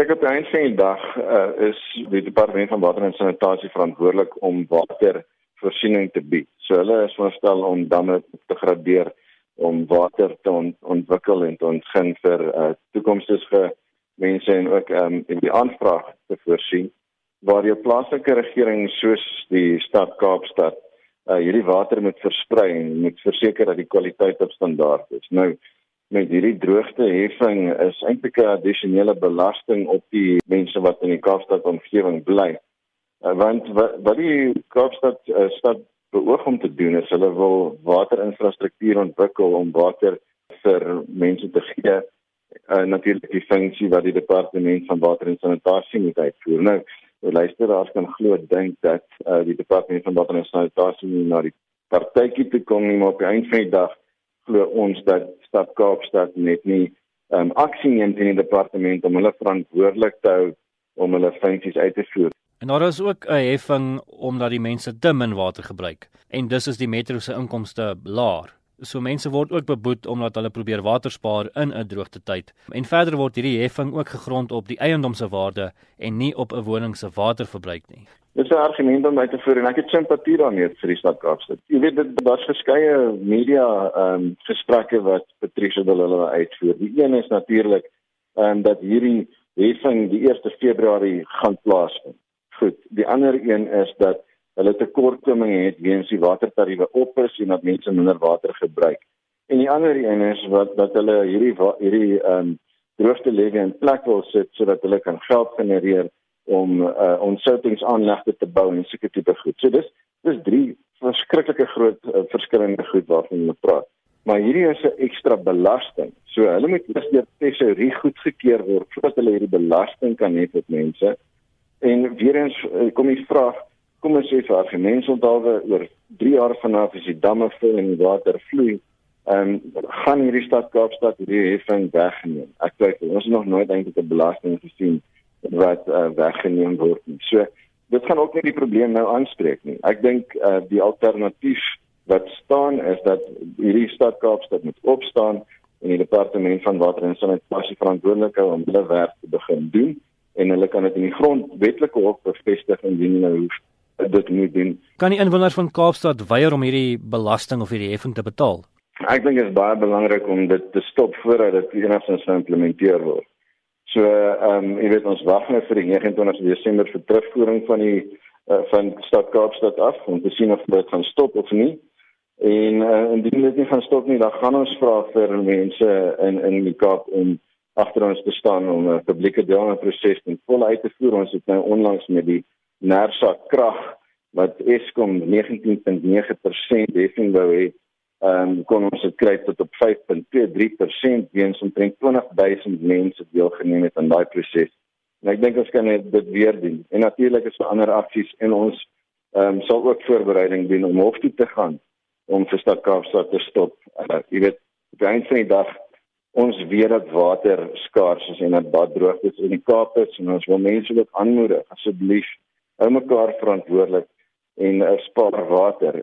Kyk op die einde van die dag uh, is die departement van water en sanitasie verantwoordelik om watervoorsiening te bied. So hulle is veronderstel om damme te gradeer om water te ont ontwikkel en te ontgin vir uh, toekomstige mense en ook um, in die aanvraag te voorsien waar jou plaaslike regering soos die stad Kaapstad uh, hierdie water moet versprei en moet verseker dat die kwaliteit op standaard is. Nou met hierdie droogteheffing is eintlik 'n addisionele belasting op die mense wat in die Kaapstad omgewing bly. Uh, want wat, die Kaapstad uh, stad beoog om te doen is hulle wil waterinfrastruktuur ontwikkel om water vir mense te gee. Uh, natuurlik die funksie wat die departement van water en sanitasie moet uitvoer. Nou, luisteraars kan glo dink dat uh, die departement van water en sanitasie nie na die partytjie toe kom nie, maar op die einde van die dag glo ons dat stad Kaapstad net nie um, aksie neem teen die departement om hulle verantwoordelik te hou om hulle funksies uit te voer. En daar is ook 'n heffing omdat die mense te min water gebruik en dus is die metro se inkomste laer. So mense word ook beboet omdat hulle probeer water spaar in 'n droogte tyd. En verder word hierdie heffing ook gegrond op die eiendom se waarde en nie op 'n woning se waterverbruik nie. Dit is 'n argument om uit te voer en ek het simpatie daarmee vir die stad Kaapstad. Jy weet dit daar's verskeie media ehm um, gesprekke wat Patricia wil hulle uitvoer. Die een is natuurlik ehm um, dat hierdie heffing die 1 Februarie gaan plaasvind goed. Die ander een is dat tekortkominge het weens die watertariewe op is en dat mense minder water gebruik. En die ander een is wat dat hulle hierdie hierdie ehm um, droogte lê in plek wil sit sodat hulle kan geld genereer om uh, ontsoutingsaanlegte te bou en sulke tipe goed. So dis dis drie verskriklike groot uh, verskillende goed waarvan ons praat. Maar hierdie is 'n ekstra belasting. So hulle moet eers deur tesourie goedgekeur word voordat hulle hierdie belasting kan hê vir mense. En weer eens eh, kom die vraag, kom ons sê vir argumente onthaalwe oor 3 jaar vanaf as die damme vul en die water vloei, ehm um, gaan hierdie stad Kaapstad hierdie heffing wegneem. Ek twyfel, ons het nog nooit eintlik 'n belasting gesien wat uh, weggeneem word nie. So dit gaan ook nie die probleem nou aanspreek nie. Ek dink uh, die alternatief wat staan is dat hierdie stad Kaapstad moet opstaan en die departement van water en sanitasie verantwoordelik hou om hulle werk te begin doen en hulle kan dit in die grondwetlike hof bevestig indien hulle hoef dit moet doen. Kan die inwoners van Kaapstad weier om hierdie belasting of hierdie heffing te betaal? Ek dink dit is baie belangrik om dit te stop voordat dit enigstens geïmplementeer word. So ehm um, jy weet ons wag net vir die 29 Desember vir terugvoering van die uh, van stad Kaapstad af om te sien of dit gaan stop of nie. En uh, indien dit nie gaan stop nie, dan gaan ons vra vir mense in in die Kaap om agter ons te staan om 'n publieke deelnameproses ten volle uit te voer. Ons het nou onlangs met die Nersa krag wat Eskom 19.9% heffing wou hê, ehm um, kon ons dit kry tot op 5.23% weens omtrent 20000 mense deelgeneem het aan daai proses. En ek dink ons kan dit weer doen. En natuurlik is daar ander aksies en ons ehm um, sal ook voorbereiding doen om hof toe te gaan om vir stad Kaapstad te stop. Uh, jy weet, die einde van die dag ons weet dat water skaars is en dat bad droog is in die Kaap is en ons wil mense ook aanmoedig asseblief hou mekaar verantwoordelik en uh, spaar water